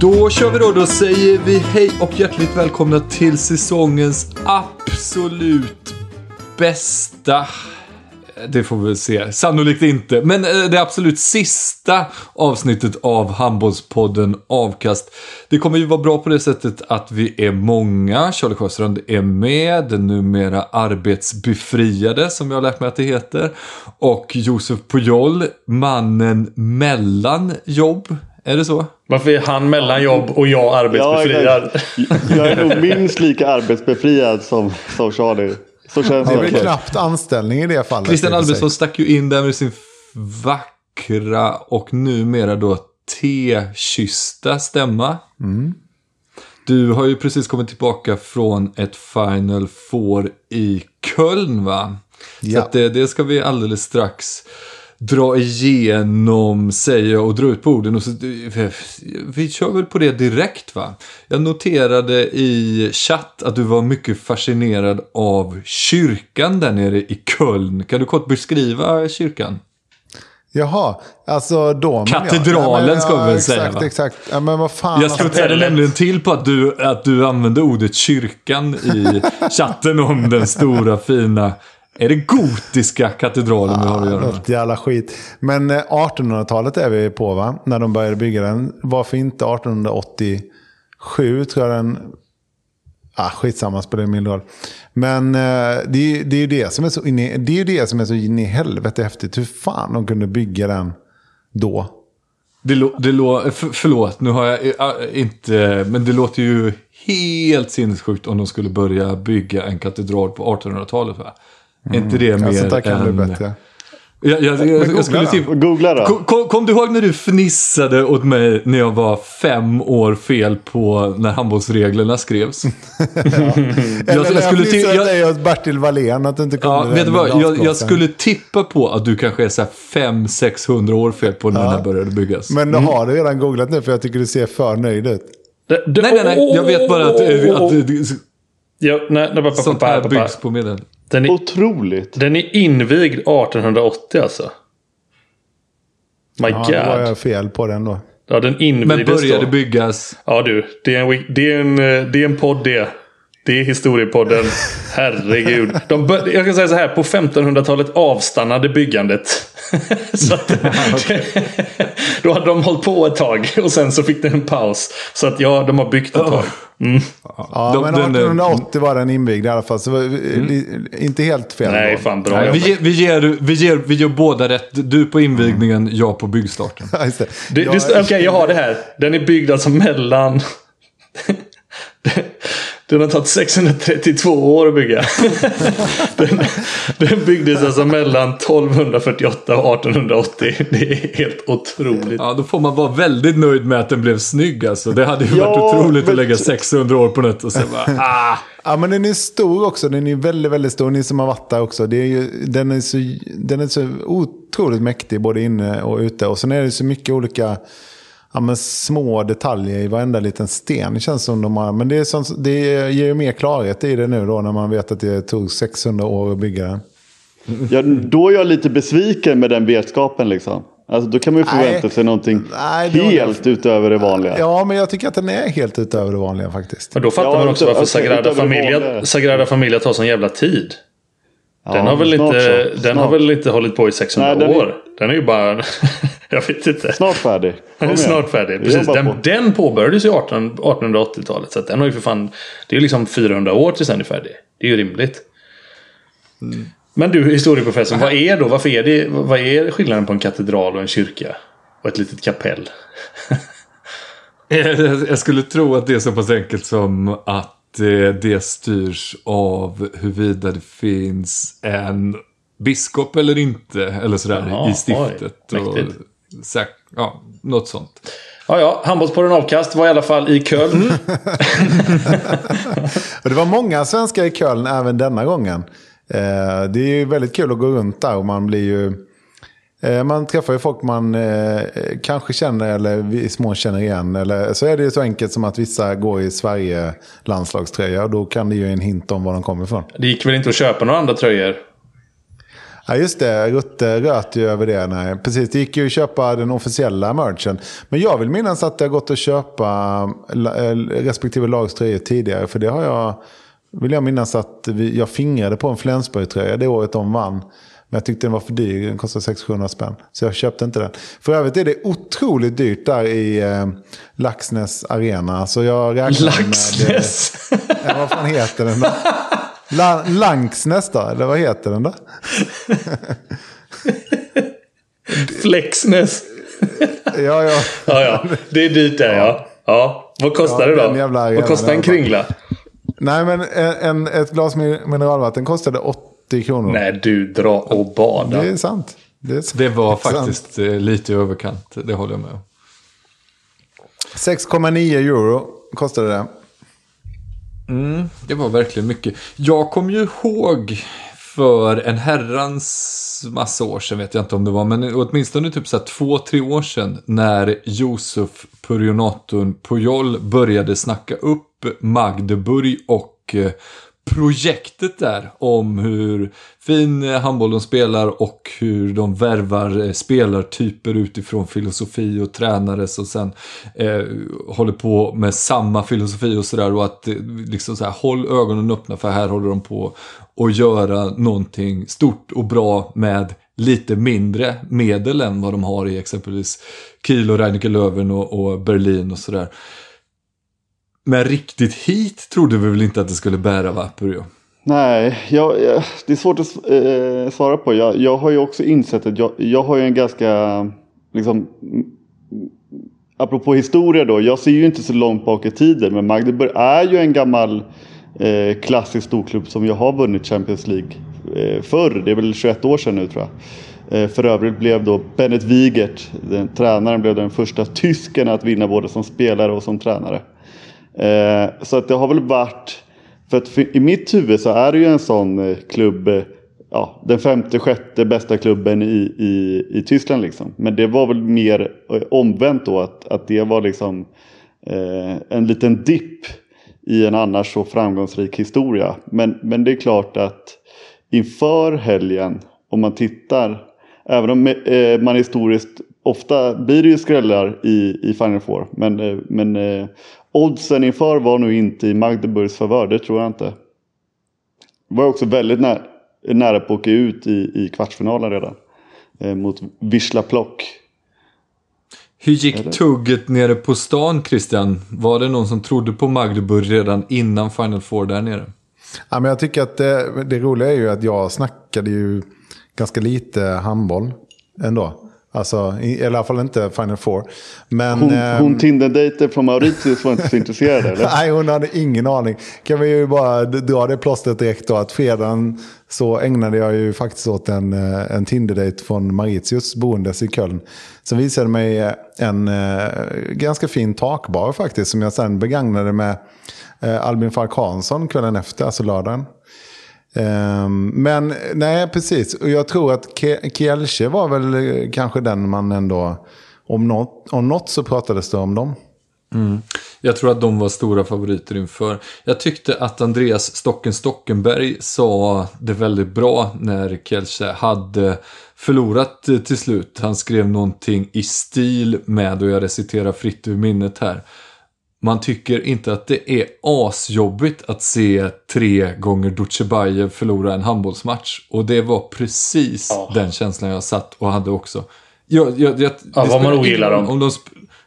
Då kör vi då. Då säger vi hej och hjärtligt välkomna till säsongens absolut bästa. Det får vi väl se. Sannolikt inte. Men eh, det absolut sista avsnittet av Handbollspodden Avkast. Det kommer ju vara bra på det sättet att vi är många. Charlie Sjöstrand är med. Den numera arbetsbefriade som jag har lärt mig att det heter. Och Josef Pujol, mannen mellan jobb. Är det så? Varför är han mellan jobb och jag arbetsbefriad? Ja, jag är nog minst lika arbetsbefriad som, som Charlie. Så känns Det är det. väl knappt anställning i det fallet. Christian. Albinsson stack ju in där med sin vackra och numera då te-kyssta stämma. Du har ju precis kommit tillbaka från ett Final Four i Köln va? Så Ja. att det, det ska vi alldeles strax dra igenom, säger jag och dra ut på orden. Och så, vi kör väl på det direkt va? Jag noterade i chatt att du var mycket fascinerad av kyrkan där nere i Köln. Kan du kort beskriva kyrkan? Jaha, alltså ja. Katedralen Ja, men, ska vi väl exakt, säga, va? Exakt, ja, men vad fan. Jag alltså, studsade nämligen till på att du, att du använde ordet kyrkan i chatten om den stora fina... Är det gotiska katedralen vi har att göra med? Något jävla skit. Men eh, 1800-talet är vi på va? När de började bygga den. Varför inte 1887 tror jag den... Ah, skitsamma, spelar mindre roll. Men eh, det, är det är ju det som är så in i, det är ju det som är så in i helvete häftigt. Hur fan de kunde bygga den då. Det, lå- det lå- för, förlåt, nu har jag äh, inte... Men det låter ju helt sinnessjukt om de skulle börja bygga en katedral på 1800-talet va? Är inte det mer Alltså, där kan bli än... bättre. Jag, jag, jag, jag skulle typ... Googla då. Kom, kom, du ihåg när du fnissade åt mig när jag var fem år fel på när handbollsreglerna skrevs? Eller jag jag, skulle jag ty- jag- dig åt Bertil Wallén att du inte kunde Ja, vet du vad? Jag, jag skulle tippa på att du kanske är så här 500-600 år fel på när den här började byggas. Men då har du redan googlat nu för jag tycker du ser för nöjd ut. Det- det- Nej, nej, nej. Jag vet bara att, oh, att, oh, oh. att Ja, nej, nej, sånt här byggs på medel. Den, är, Otroligt. den är invigd 1880 alltså. My Ja, God. då var jag fel på den då. Ja, den Men invigdes började då. byggas. Ja du, det är en, det är en, eh, det är en podd det. Det är historiepodden. Herregud. De bör, jag kan säga så här, på 1500-talet avstannade byggandet. så att, då hade de hållit på ett tag och sen så fick det en paus. Så att ja, de har byggt ett tag. Ja, De- men den- 1880 var den invigd i alla fall. Så eh, inte helt fel. Nej, då. fan bra Nej, vi, ger, vi, ger, vi, ger, vi gör båda rätt. Du på invigningen, jag på byggstarten. Ja, det. Det, Jag- Okej, jag har det här. Den är byggd alltså mellan... Den har tagit 632 år att bygga. Den, den byggdes alltså mellan 1248 och 1880. Det är helt otroligt. Ja, då får man vara väldigt nöjd med att den blev snygg alltså. Det hade ju Ja, varit otroligt men- att lägga 600 år på något och sen bara, ah. Ja, men den är stor också. Den är väldigt, väldigt stor. Ni som har varit där också. Det är ju, den, är så, den är så otroligt mäktig både inne och ute. Och sen är det så mycket olika ja, men små detaljer i varenda liten sten. Det känns som de har... Men det, är sånt, det ger ju mer klarhet i det nu då när man vet att det tog 600 år att bygga den. Ja, då är jag lite besviken med den vetskapen liksom. Alltså, då kan man ju förvänta Nej. sig någonting Nej, det helt utöver det vanliga. Ja, men jag tycker att den är helt utöver det vanliga faktiskt. Men då fattar Ja, man också varför Sagrada utöver det Familia. Sagrada Familia tar sån jävla tid. Den, Ja, har väl, inte, så. den har väl inte hållit på i 600 Nej, den är- år? Den är ju bara... jag vet inte. Snart färdig. Snart färdig. Precis. Den, på. den påbörjades ju 18, 1880-talet. Så att den har ju för fan... Det är ju liksom 400 år tills den är färdig. Det är ju rimligt. Men du, historieprofessorn. Vad är då? Varför är det... Vad är skillnaden på en katedral och en kyrka? Och ett litet kapell? Jag skulle tro att det är så pass enkelt som att eh, det styrs av huruvida det finns en biskop eller inte. Eller sådär Jaha, i stiftet. oj, och, mäktigt. Säk- ja, något sånt. Ja, ja. Handbollspodden Avkast var i alla fall i Köln. Och det var många svenskar i Köln även denna gången. Eh, det är ju väldigt kul att gå runt där och man blir ju... Eh, man träffar ju folk man eh, kanske känner eller i små känner igen. Eller så är det ju så enkelt som att vissa går i Sverige landslagströja och då kan det ju en hint om var de kommer ifrån. Det gick väl inte att köpa några andra tröjor? Ja just det, Rutte röt ju över det. Nej. Precis, det gick ju att köpa den officiella merchen. Men jag vill minnas att det har gått att köpa eh, respektive lags tröjor tidigare. För det har jag, vill jag minnas att vi, jag fingrade på en Flensburg-tröja det året de vann. Men jag tyckte den var för dyr, den kostade 600 spänn. Så jag köpte inte den. För övrigt är det otroligt dyrt där i eh, Laxnäs arena. Så jag räknar med... Laxnäs! Ja, vad fan heter den då? La, Lanksnäs då? Eller vad heter den då? Flexnäs. Ja, ja. Ja, ja. Det är dyrt där ja. Ja. Vad kostar Ja, det då? jävla Vad kostar en kringla? Nej, men en, en, ett glas min- mineralvatten kostade 80 kronor. Nej, du dra och bada. Det är sant. Det, är sant. Det var faktiskt eh, lite i överkant. Det håller jag med om. 6,9 euro kostade det. Mm, det var verkligen mycket. Jag kommer ju ihåg för en herrans massa år sedan, vet jag inte om det var, men åtminstone typ så här två, tre år sedan när Josef Purionatorn Pujol började snacka upp Magdeburg och eh, projektet där om hur fin eh, handboll de spelar och hur de värvar eh, spelartyper utifrån filosofi och tränare som sen eh, håller på med samma filosofi och sådär och att eh, liksom så här, håll ögonen öppna för här håller de på att göra någonting stort och bra med lite mindre medel än vad de har i exempelvis Kiel och Reineke Löwen och, och Berlin och sådär. Men riktigt hit trodde vi väl inte att det skulle bära va, Nej, jag, jag, det är svårt att eh, svara på. Jag, jag har ju också insett att jag, jag har ju en ganska, liksom, mm, apropå historia då, jag ser ju inte så långt bak i tiden, men Magdeburg är ju en gammal eh, klassisk storklubb som jag har vunnit Champions League eh, förr. Det är väl 21 år sedan nu tror jag. Eh, för övrigt blev då Bennett Wigert, den, tränaren, blev den första tysken att vinna både som spelare och som tränare. Eh, så att det har väl varit, för att för, i mitt huvud så är det ju en sån eh, klubb, eh, ja, den femte, sjätte bästa klubben i, i, i Tyskland liksom. Men det var väl mer eh, omvänt då, att, att det var liksom eh, en liten dipp i en annars så framgångsrik historia. Men, men det är klart att inför helgen, om man tittar, även om eh, man historiskt ofta blir det ju skrällar i, i Final Four. Men, eh, men eh, oddsen inför var nog inte i Magdeburgs favör, det tror jag inte. Var också väldigt nära, nära på att åka ut i, i kvartsfinalen redan. Eh, mot Wisla Plock. Hur gick tugget nere på stan, Christian? Var det någon som trodde på Magdeburg redan innan Final Four där nere? Ja, men jag tycker att det, det roliga är ju att jag snackade ju ganska lite handboll ändå. Alltså, i, alla fall inte Final Four. Men, Hon, ehm, hon Tinder-dejter från Mauritius var inte så intresserad eller? Nej, hon hade ingen aning. Kan vi ju bara dra det plåstret direkt då. Att fredagen så ägnade jag ju faktiskt åt en, eh, en Tinder-date från Mauritius boendes i Köln. Som visade mig eh, en eh, ganska fin takbar faktiskt. Som jag sen begagnade med eh, Albin Falk Hansson kvällen efter, alltså lördagen. Ehm, men nej, precis. Och jag tror att Ke- Kielce var väl eh, kanske den man ändå... Om något, om något så pratades det om dem. Mm. Jag tror att de var stora favoriter inför. Jag tyckte att Andreas Stocken Stockenberg sa det väldigt bra när Kielce hade förlorat eh, till slut. Han skrev någonting i stil med, och jag reciterar fritt ur minnet här. Man tycker inte att det är asjobbigt att se tre gånger Dutjebajev förlora en handbollsmatch. Och det var precis Ja. den känslan jag satt och hade också. Jag, jag, jag, Ja, vad man ogillar dem. Om de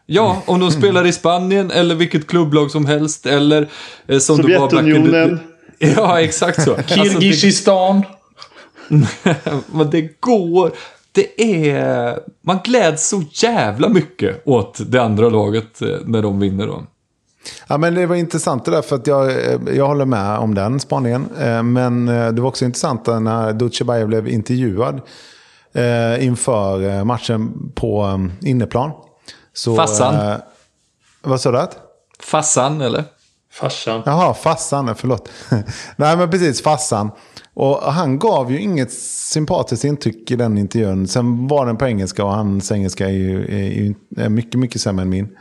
ja, om de spelar i Spanien eller vilket klubblag som helst. Eller eh, som det var back in the- Sovjetunionen. Ja, exakt så. Alltså, Kirgizistan. men det går. Det är... Man gläds så jävla mycket åt det andra laget eh, när de vinner då. Ja, men det var intressant det där för att jag, eh, jag håller med om den spaningen. Eh, Men eh, det var också intressant när Dutjebajev blev intervjuad inför matchen på inneplan. Så, Fassan. eh, Vad sa du? Fassan, eller? Farsan. Jaha, Fassan, förlåt. Nej men precis, Fassan. Och han gav ju inget sympatiskt intryck i den intervjun. Sen var den på engelska och hans engelska är ju, är är mycket, mycket sämre än min.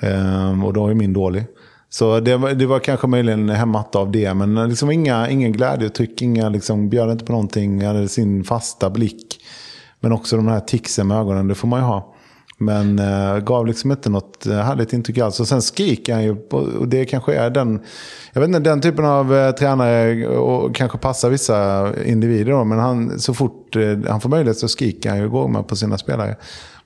Ehm, och då är min dålig. Så det var, det var kanske möjligen hämmat av det. Men eh, liksom inga, ingen glädjeuttryck, inga liksom, bjöd inte på någonting. Hade sin fasta blick. Men också de här ticsen med ögonen, det får man ju ha. Men eh, gav liksom inte något eh, härligt intryck alls. Och sen skriker han ju, och det kanske är den, jag vet inte, den typen av eh, tränare och kanske passar vissa individer då, men han, så fort eh, han får möjlighet så skriker han ju och går med på sina spelare.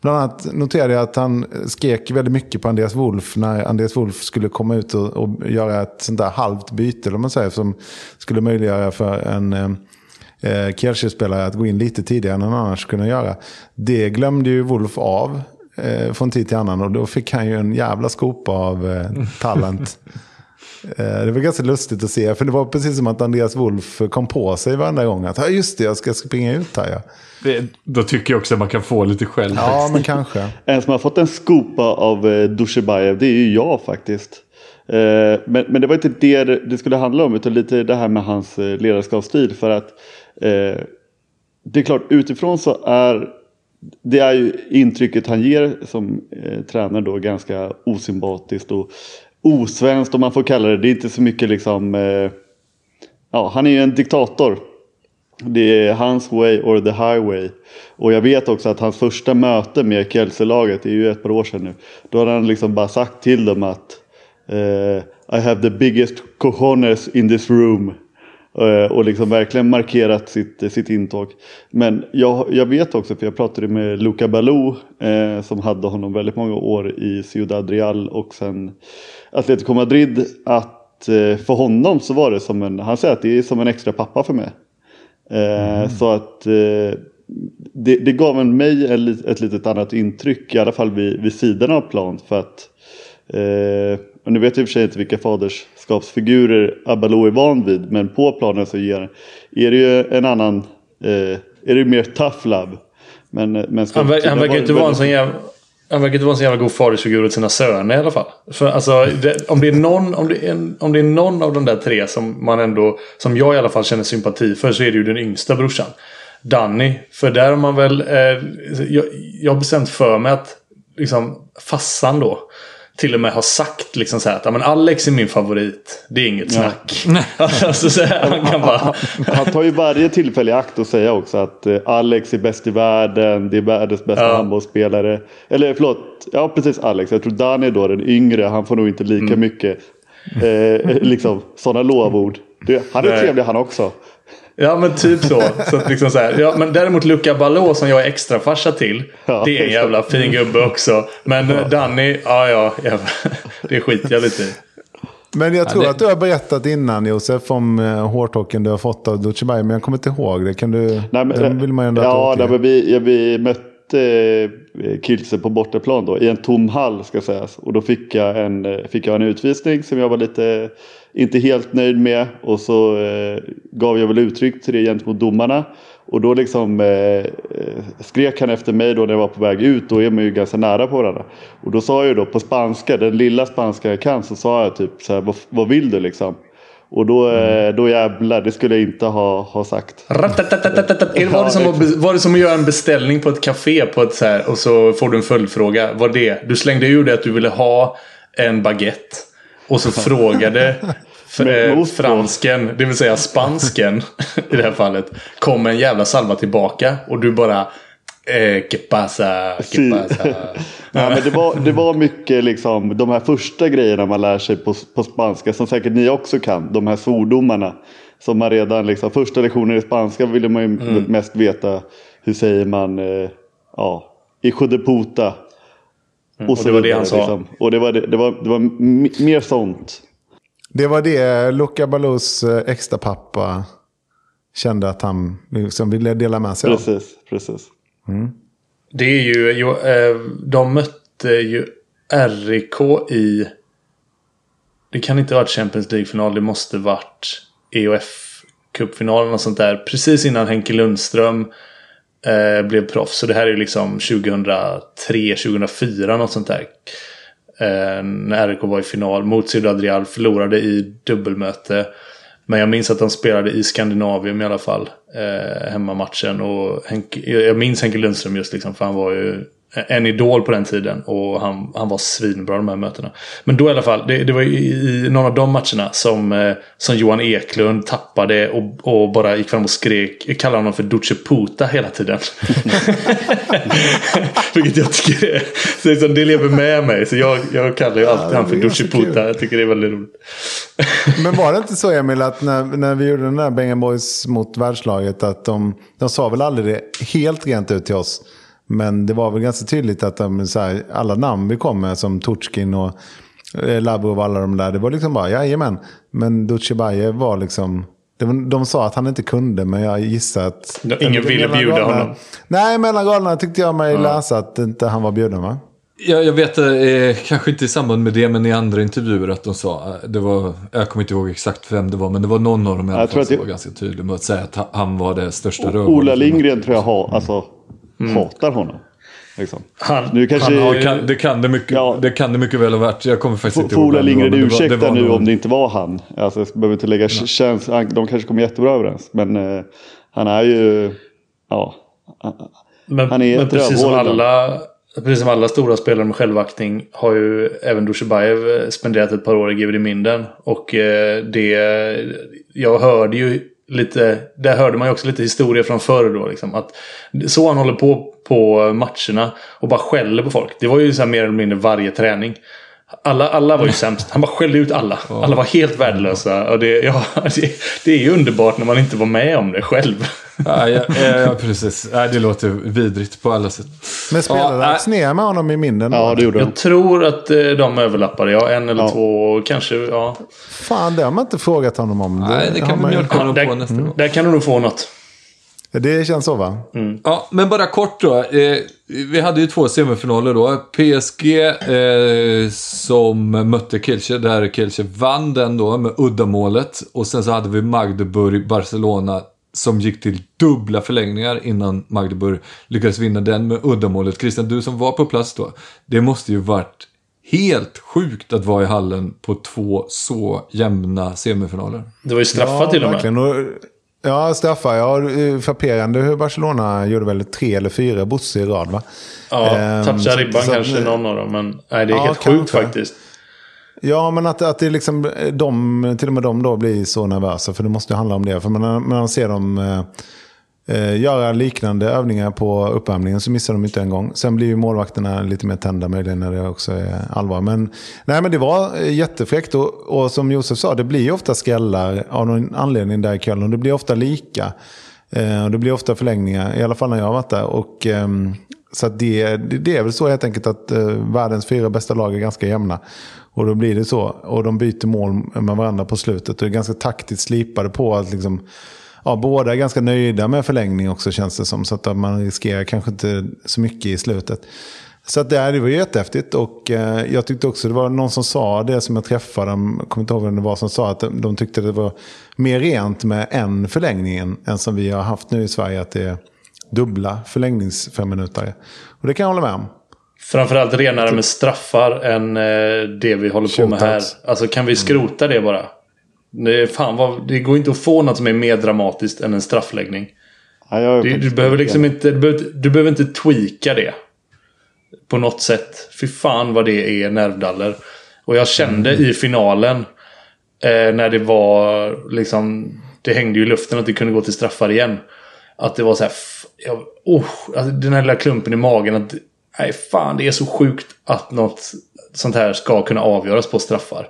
Bland annat noterade jag att han skrek väldigt mycket på Andreas Wolf när Andreas Wolf skulle komma ut och, och göra ett sånt där halvt byte, om man säger, som skulle möjliggöra för en eh, eh, Kielce-spelare att gå in lite tidigare än han annars kunde göra. Det glömde ju Wolf av eh, från tid till annan och då fick han ju en jävla skopa av eh, talent. eh, det var ganska lustigt att se, för det var precis som att Andreas Wolf kom på sig varenda gång. Att ja, just det, jag ska springa ut här ja. Det, då tycker jag också att man kan få lite själv. Ja, men kanske. En som har fått en skopa av eh, Dusjebajev, det är ju jag faktiskt. Eh, men, men det var inte det det skulle handla om, utan lite det här med hans ledarskapsstil. För att det är klart, utifrån så är det är ju intrycket han ger som eh, tränare då ganska osympatiskt och osvenskt om man får kalla det. Det är inte så mycket liksom, eh, ja han är ju en diktator. Det är hans way or the highway. Och jag vet också att hans första möte med Kielce-laget, det är ju ett par år sedan nu. Då har han liksom bara sagt till dem att eh, I have the biggest cojones in this room. Eh, och liksom verkligen markerat sitt, sitt intåg. Men jag, jag vet också, för jag pratade med Luca Balou eh, som hade honom väldigt många år i Ciudad Real och sen Atletico Madrid. Att eh, för honom så var det som en, han säger att det är som en extra pappa för mig. Eh, Så att eh, det, det gav en mig lit- ett litet annat intryck, i alla fall vid, vid sidan av plan. För att, eh, och nu vet jag i och för sig inte vilka faderskapsfigurer Abaloo är van vid, men på planen så ger, är det ju en annan, eh, är det mer tough love. Men, men ska Han, verkar inte vara en sån jävla... Han verkar inte vara en så jävla god fadersfigur åt sina söner i alla fall. För alltså, det, om, det är någon, om, det är om det är någon av de där tre som man ändå, som jag i alla fall känner sympati för, så är det ju den yngsta brorsan. Danny. För där har man väl, eh, jag, jag har bestämt för mig att liksom fassan då till och med har sagt liksom så här att "Ja, men Alex är min favorit. Det är inget snack. alltså, så här, han kan bara... Han tar ju varje tillfälle i akt att säga också att eh, Alex är bäst i världen, det är världens bästa Ja. handbollsspelare. Eller förlåt, ja precis Alex. Jag tror Dan är då den yngre, han får nog inte lika Mm. mycket eh, liksom, sådana lovord. Det, han är Nej. trevlig han också. Ja men typ så. så att liksom så här, ja, men däremot Luca Ballot som jag är extra farsa till. Ja. Det är en jävla fin gubbe också. Men ja. Danny, ja ja. det skiter jag lite i. Men jag tror det- att du har berättat innan Josef om uh, hårtalken du har fått av Dutjebajev. Men jag kommer inte ihåg det. Kan du... Nej, men, vill man ju ändå ja, att nej, men vi, ja, vi mötte eh, Kielce på bortaplan då i en tom hall ska sägas. Och då fick jag, en, eh, fick jag en utvisning som jag var lite inte helt nöjd med. Och så eh, gav jag väl uttryck till det gentemot domarna. Och då liksom eh, eh skrek han efter mig då när jag var på väg ut. Då är man ju ganska nära på varandra. Och då sa jag då på spanska, den lilla spanska jag kan, så sa jag typ så här, vad, vad vill du liksom? Och då, eh, då jävlar, det skulle jag inte ha, ha sagt. Var det, som att, var det som att göra en beställning på ett café på ett så här, och så får du en följdfråga? Var det? Du slängde ur det att du ville ha en baguette. Och så frågade eh, fransken, det vill säga spansken i det här fallet. Kom en jävla salva tillbaka och du bara... Eh, que pasa, que Si. pasa. Ja, men det, var, det var mycket liksom de här första grejerna man lär sig på, på spanska som säkert ni också kan. De här svordomarna. Som man redan liksom, första lektionen i spanska ville man ju Mm. mest veta. Hur säger man, eh, ja, hijo de puta. Mm, och det var det han sa. Liksom. Och det var, det, det var, det var mer sånt. Det var det Luca Balus eh, extra pappa kände att han liksom ville dela med sig av. Precis, precis. Mm. Det är ju, eh, de mötte ju RIK i... Det kan inte ha varit Champions League-final, det måste varit EOF-cupfinalen och sånt där. Precis innan Henke Lundström eh, blev proffs. Så det här är liksom 2003, 2004 något sånt där. Eh, när RIK var i final mot Ciudad Real. Förlorade i dubbelmöte. Men jag minns att de spelade i Skandinavien i alla fall. Eh, hemmamatchen. Och Henke, jag minns Henke Lundström just liksom. För han var ju en idol på den tiden. Och han, han var svinbra de här mötena. Men då i alla fall. Det, det var i, i någon av de matcherna som, eh, som Johan Eklund tappade. Och, och bara gick fram och skrek. Kallar honom för Duce Puta hela tiden. Vilket jag tycker är, så liksom, det lever med mig. Så jag, jag kallar ju alltid det han för Duce. Puta. Jag tycker det är väldigt roligt. Men var det inte så Emil att när, när vi gjorde den där Bengan Boys mot världslaget att de, de sa väl aldrig det helt rent ut till oss. Men det var väl ganska tydligt att de, så här, alla namn vi kom med som Turskin och eh, Lavrov och alla de där. Det var liksom bara jajamän. Men Dutjebaje var liksom. var- De sa att han inte kunde men jag gissar att. Ingen ville bjuda honom. Nej, mellan raderna tyckte jag mig läsa att inte han var bjuden va? Jag, jag vet, eh, kanske inte i samband med det, men i andra intervjuer att de sa, eh, det var, jag kommer inte ihåg exakt vem det var, men det var någon av dem i alla Jag tror fall att som det- var ganska tydlig med att säga att ha- han var det största Ola rövhålet. Lindgren tror jag ha, alltså, hatar honom. Liksom. Han, Nu kanske... han har kan, det, kan det, mycket, Ja. det kan det mycket väl ha varit. Jag kommer faktiskt inte ihåg Ola vem det var, Lindgren men det var- ursäkta det var nu någon- om det inte var han. Alltså, jag behöver inte lägga känns, De kanske kommer jättebra överens. Men eh, han är ju... Ja. Men, Han är men precis, som alla, precis som alla stora spelare med självaktning har ju även Dushibayev spenderat ett par år i GVD Minden. Och eh, det... Jag hörde ju lite... Där hörde man ju också lite historia från förr då. Liksom, att så han håller på på matcherna och bara skäller på folk. Det var ju så här mer eller mindre varje träning. Alla, alla var ju sämst. Han bara skällde ut alla. Alla var helt värdelösa. Och det, ja, det, det är ju underbart när man inte var med om det själv. Ja, ja, ja, ja, precis. Ja, det låter vidrigt på alla sätt. Men spelade Ja, ner med honom i minden? ja, det gjorde. Jag tror att eh, de överlappade. Ja, en eller Ja. två, kanske. Ja. Fan, det har man inte frågat honom om. Nej, det kan vi man ju- mjölka honom på nästa gång. där kan du nog få något. Det känns så va? Ja, men bara kort då. Eh, vi hade ju två semifinaler då. PSG eh, som mötte Kielce, där Kielce vann den då med uddamålet. Och sen så hade vi Magdeburg-Barcelona som gick till dubbla förlängningar innan Magdeburg lyckades vinna den med uddamålet. Christian, du som var på plats då. Det måste ju varit helt sjukt att vara i hallen på två så jämna semifinaler. Det var ju straffat till och med. verkligen. Ja, straffar. Ja, eh, frapperande hur Barcelona gjorde väl tre eller fyra bossar i rad va? Ja, Ehm, toucha så- ribban så kanske någon av dem. Men nej, det är Ja, helt sjukt faktiskt. Ja, men att, att det liksom, de, till och med de då blir så nervösa. För det måste ju handla om det. För när man ser dem eh, eh, göra liknande övningar på uppvärmningen så missar de inte en gång. Sen blir ju målvakterna lite mer tända möjligen när det också är allvar. Men, nej, men det var eh, jättefräckt. Och, och som Josef sa, det blir ju ofta skrällar av någon anledning där i Köln. Och det blir ofta lika. Eh, och det blir ofta förlängningar, i alla fall när jag har varit där. Och, eh, så att det, det, det är väl så helt enkelt att eh, världens fyra bästa lag är ganska jämna. Och då blir det så. Och de byter mål med varandra på slutet. Och är ganska taktiskt slipade på att liksom, ja, båda är ganska nöjda med förlängning också känns det som. Så att man riskerar kanske inte så mycket i slutet. Så att det, här, det var jättehäftigt och eh, jag tyckte också det var någon som sa det som jag träffade, jag kommer inte ihåg vem det var som sa att de, de tyckte det var mer rent med en förlängning än som vi har haft nu i Sverige, att det är dubbla förlängningsfemminutare. Och det kan jag hålla med om. Framförallt renare med straffar än eh, det vi håller på med här. Alltså kan vi skrota det bara? Det, fan vad, det går inte att få något som är mer dramatiskt än en straffläggning. Ja, är Du, behöver liksom inte, du behöver, du behöver inte tweaka det. På något sätt. Fy fan vad det är nervdaller. Och jag kände i finalen eh, när det var liksom det hängde ju i luften att det kunde gå till straffar igen. Att det var så här, jag, oh, alltså den här lilla klumpen i magen. att Nej, fan det är så sjukt att något sånt här ska kunna avgöras på straffar.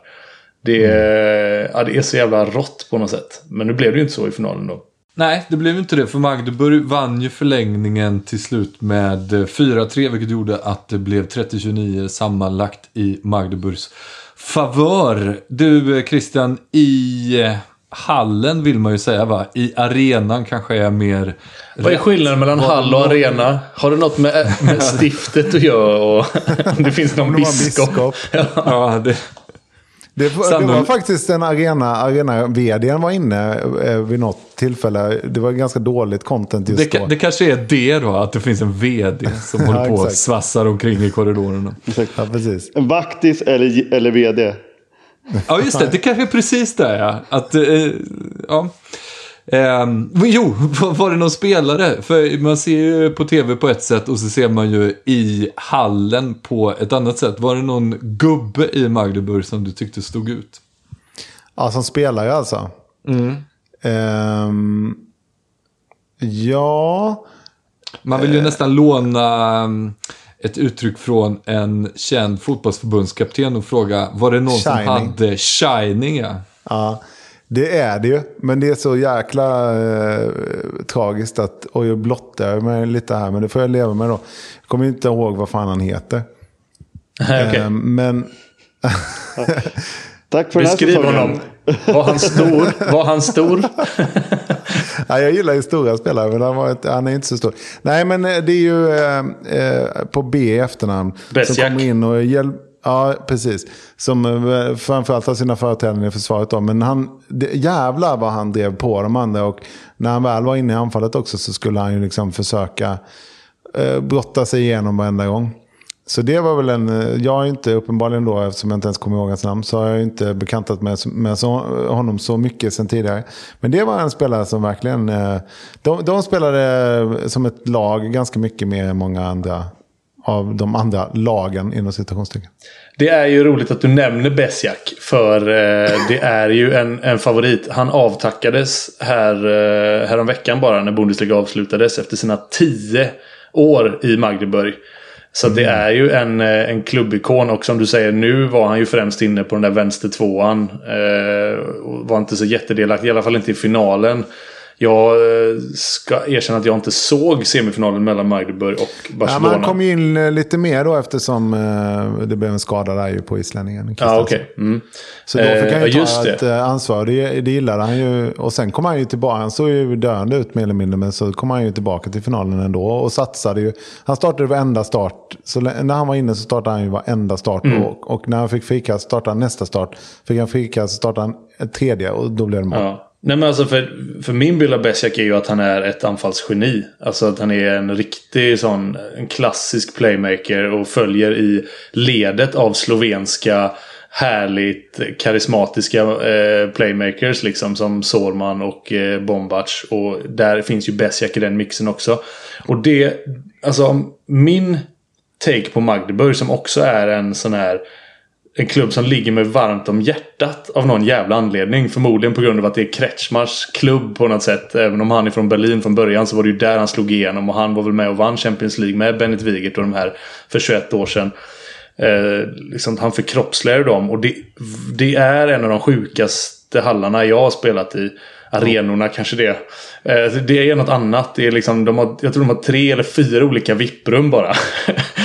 Det är, ja, det är så jävla rått på något sätt. Men nu blev det ju inte så i finalen då. Nej, det blev inte det. För Magdeburg vann ju förlängningen till slut med eh, 4-3. Vilket gjorde att det blev 30-29 sammanlagt i Magdeburgs favör. Du eh, Christian, i eh, hallen vill man ju säga va? I arenan kanske är mer... Vad är skillnaden mellan hall och arena? Har det något med, med stiftet att göra? Och om det finns någon biskop. Ja, det... Det, var- det var faktiskt en arena, arena vdn var inne eh, vid något tillfälle. Det var ganska dåligt content just Det, då. det kanske är det då, att det finns en vd som håller på och svassar omkring i korridorerna. Ja, precis. En vaktis eller, eller vd. Ja, just det. Det kanske är precis det, ja. Att, eh, ja. Ehm, men jo, var det någon spelare? För man ser ju på tv på ett sätt och så ser man ju i hallen på ett annat sätt. Var det någon gubbe i Magdeburg som du tyckte stod ut? Ja, som spelare alltså. Ehm, ja, Man vill ju nästan låna um, ett uttryck från en känd fotbollsförbundskapten och fråga, var det någon som Shining. hade shining? Ja? ja, det är det ju. Men det är så jäkla eh, tragiskt att, oj, jag blottar mig lite här, men det får jag leva med då. Jag kommer inte ihåg vad fan han heter. Okej. Ehm, men Tack för den här Beskriv honom. Var han stor? Var han stor? Ja, jag gillar ju stora spelare, men han, var ett, han är inte så stor. Nej, men eh, det är ju eh, eh, på B i efternamn. Som Besiak. kommer in och hjälper. Ja, precis. Som eh, framförallt har sina företrädare i försvaret. Då. Men han, det, jävlar vad han drev på de andra. Och när han väl var inne i anfallet också så skulle han ju liksom försöka eh, brotta sig igenom varenda gång. Så det var väl en, eh, jag är inte uppenbarligen då, eftersom jag inte ens kommer ihåg hans namn, så har jag inte bekantat med, med så, honom så mycket sen tidigare. Men det var en spelare som verkligen, eh, de, de spelade som ett lag ganska mycket mer än många andra av de andra lagen inom citationstecken. Det är ju roligt att du nämner Besiak. För eh, det är ju en, en favorit. Han avtackades här, eh, här om veckan bara när Bundesliga avslutades efter sina tio år i Magdeburg. Så det är ju en, eh, en klubbikon och som du säger nu var han ju främst inne på den där vänster tvåan. Eh, var inte så jättedelaktig, i alla fall inte i finalen. Jag eh, ska erkänna att jag inte såg semifinalen mellan Magdeburg och Ja, Barcelona. men han kom ju in eh, lite mer då eftersom eh, det blev en skada där ju på islänningen. Ja, okej. Mm. Så då fick han ju Eh, ta det. ett eh, ansvar. Det, det gillade han ju. Och sen kom han ju tillbaka. Han såg ju döende ut mer eller mindre. Men så kom han ju tillbaka till finalen ändå. Och satsade ju. Han startade varenda start. Så när han var inne så startade han ju varenda start. Mm. Och, och när han fick frikast startade han nästa start. Fick han frikast startade han tredje. Och då blev det mål. Ja. Nej men alltså för, för min bild av Besiak är ju att han är ett anfallsgeni. Alltså att han är en riktig sån en klassisk playmaker och följer i ledet av slovenska härligt karismatiska eh, playmakers liksom som Sorman och eh, Bombac. Och där finns ju Besiak i den mixen också. Och det, alltså min take på Magdeburg som också är en sån här en klubb som ligger mig varmt om hjärtat av någon jävla anledning. Förmodligen på grund av att det är Kretschmars klubb på något sätt. Även om han är från Berlin från början så var det ju där han slog igenom. Och han var väl med och vann Champions League med Bennett Wigert och de här för 21 år sedan. Eh, liksom, han förkroppsligar dem. Och det, det är en av de sjukaste hallarna jag har spelat i. Arenorna kanske det. Eh, det är något annat. Det är liksom, de har, jag tror de har tre eller fyra olika vipprum bara.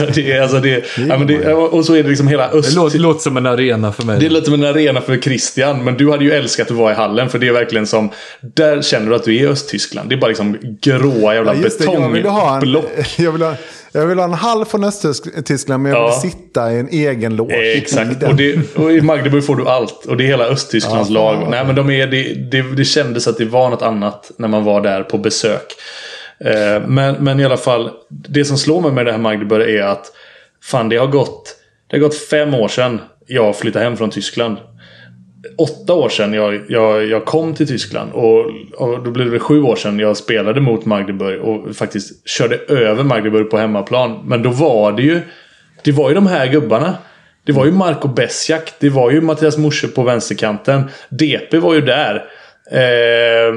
alltså det är, alltså det, ja, men det, och så är det liksom hela Det öst... låter, låter som en arena för mig. Det låter som en arena för Christian. Men du hade ju älskat att vara i hallen. För det är verkligen som... Där känner du att du är i Östtyskland. Det är bara liksom gråa jävla Ja, just det, jag vill ha en, betongblock. jag vill ha, jag vill ha en halv från Östtyskland men jag vill Ja. sitta i en egen loge. Eh, Exakt. Och, det, och i Magdeburg får du allt. Och det är hela Östtysklands Ja, lag. fan. Nej men de är, det, det, det kändes att det var något annat när man var där på besök. Eh, men, men i alla fall. Det som slår mig med det här Magdeburg är att fan det har gått, det har gått fem år sedan jag flyttade hem från Tyskland. Åtta år sedan jag, jag, jag kom till Tyskland och, och då blev det sju år sedan jag spelade mot Magdeburg och faktiskt körde över Magdeburg på hemmaplan. Men då var det ju Det var ju de här gubbarna. Det var ju Marco Besjak. Det var ju Mattias Morse på vänsterkanten. DP var ju där. Eh,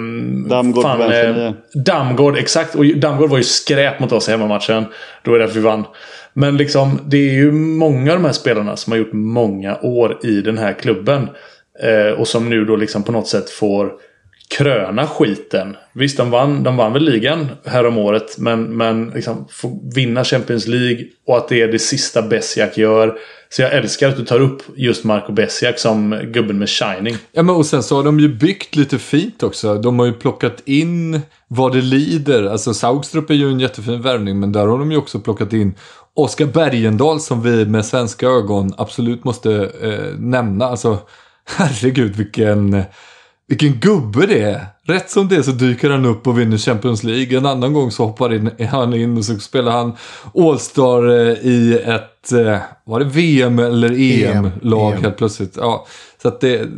Damgård fan, eh. Damgård, exakt. Och Damgård var ju skräp mot oss i hemmamatchen. Då är det därför vi vann. Men liksom, det är ju många av de här spelarna som har gjort många år i den här klubben. Eh, och som nu då liksom på något sätt får kröna skiten. Visst, de vann, de vann väl ligan här om året. Men, men liksom få vinna Champions League. Och att det är det sista Besiak gör. Så jag älskar att du tar upp just Marco Besiak som gubben med shining. Ja, men och sen så har de ju byggt lite fint också. De har ju plockat in vad det lider. Alltså Saugstrup är ju en jättefin värvning, men där har de ju också plockat in Oskar Bergendahl som vi med svenska ögon absolut måste eh, nämna. Alltså, herregud vilken, vilken gubbe det är. Rätt som det är så dyker han upp och vinner Champions League. En annan gång så hoppar in, han in och så spelar han All-Star eh, i ett, eh, var det VM eller EM-lag EM. helt plötsligt. Ja, så att det...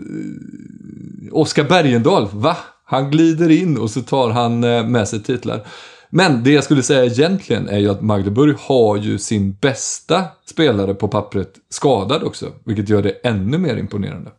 Oskar Bergendahl, va? Han glider in och så tar han eh, med sig titlar. Men det jag skulle säga egentligen är ju att Magdeburg har ju sin bästa spelare på pappret skadad också. Vilket gör det ännu mer imponerande.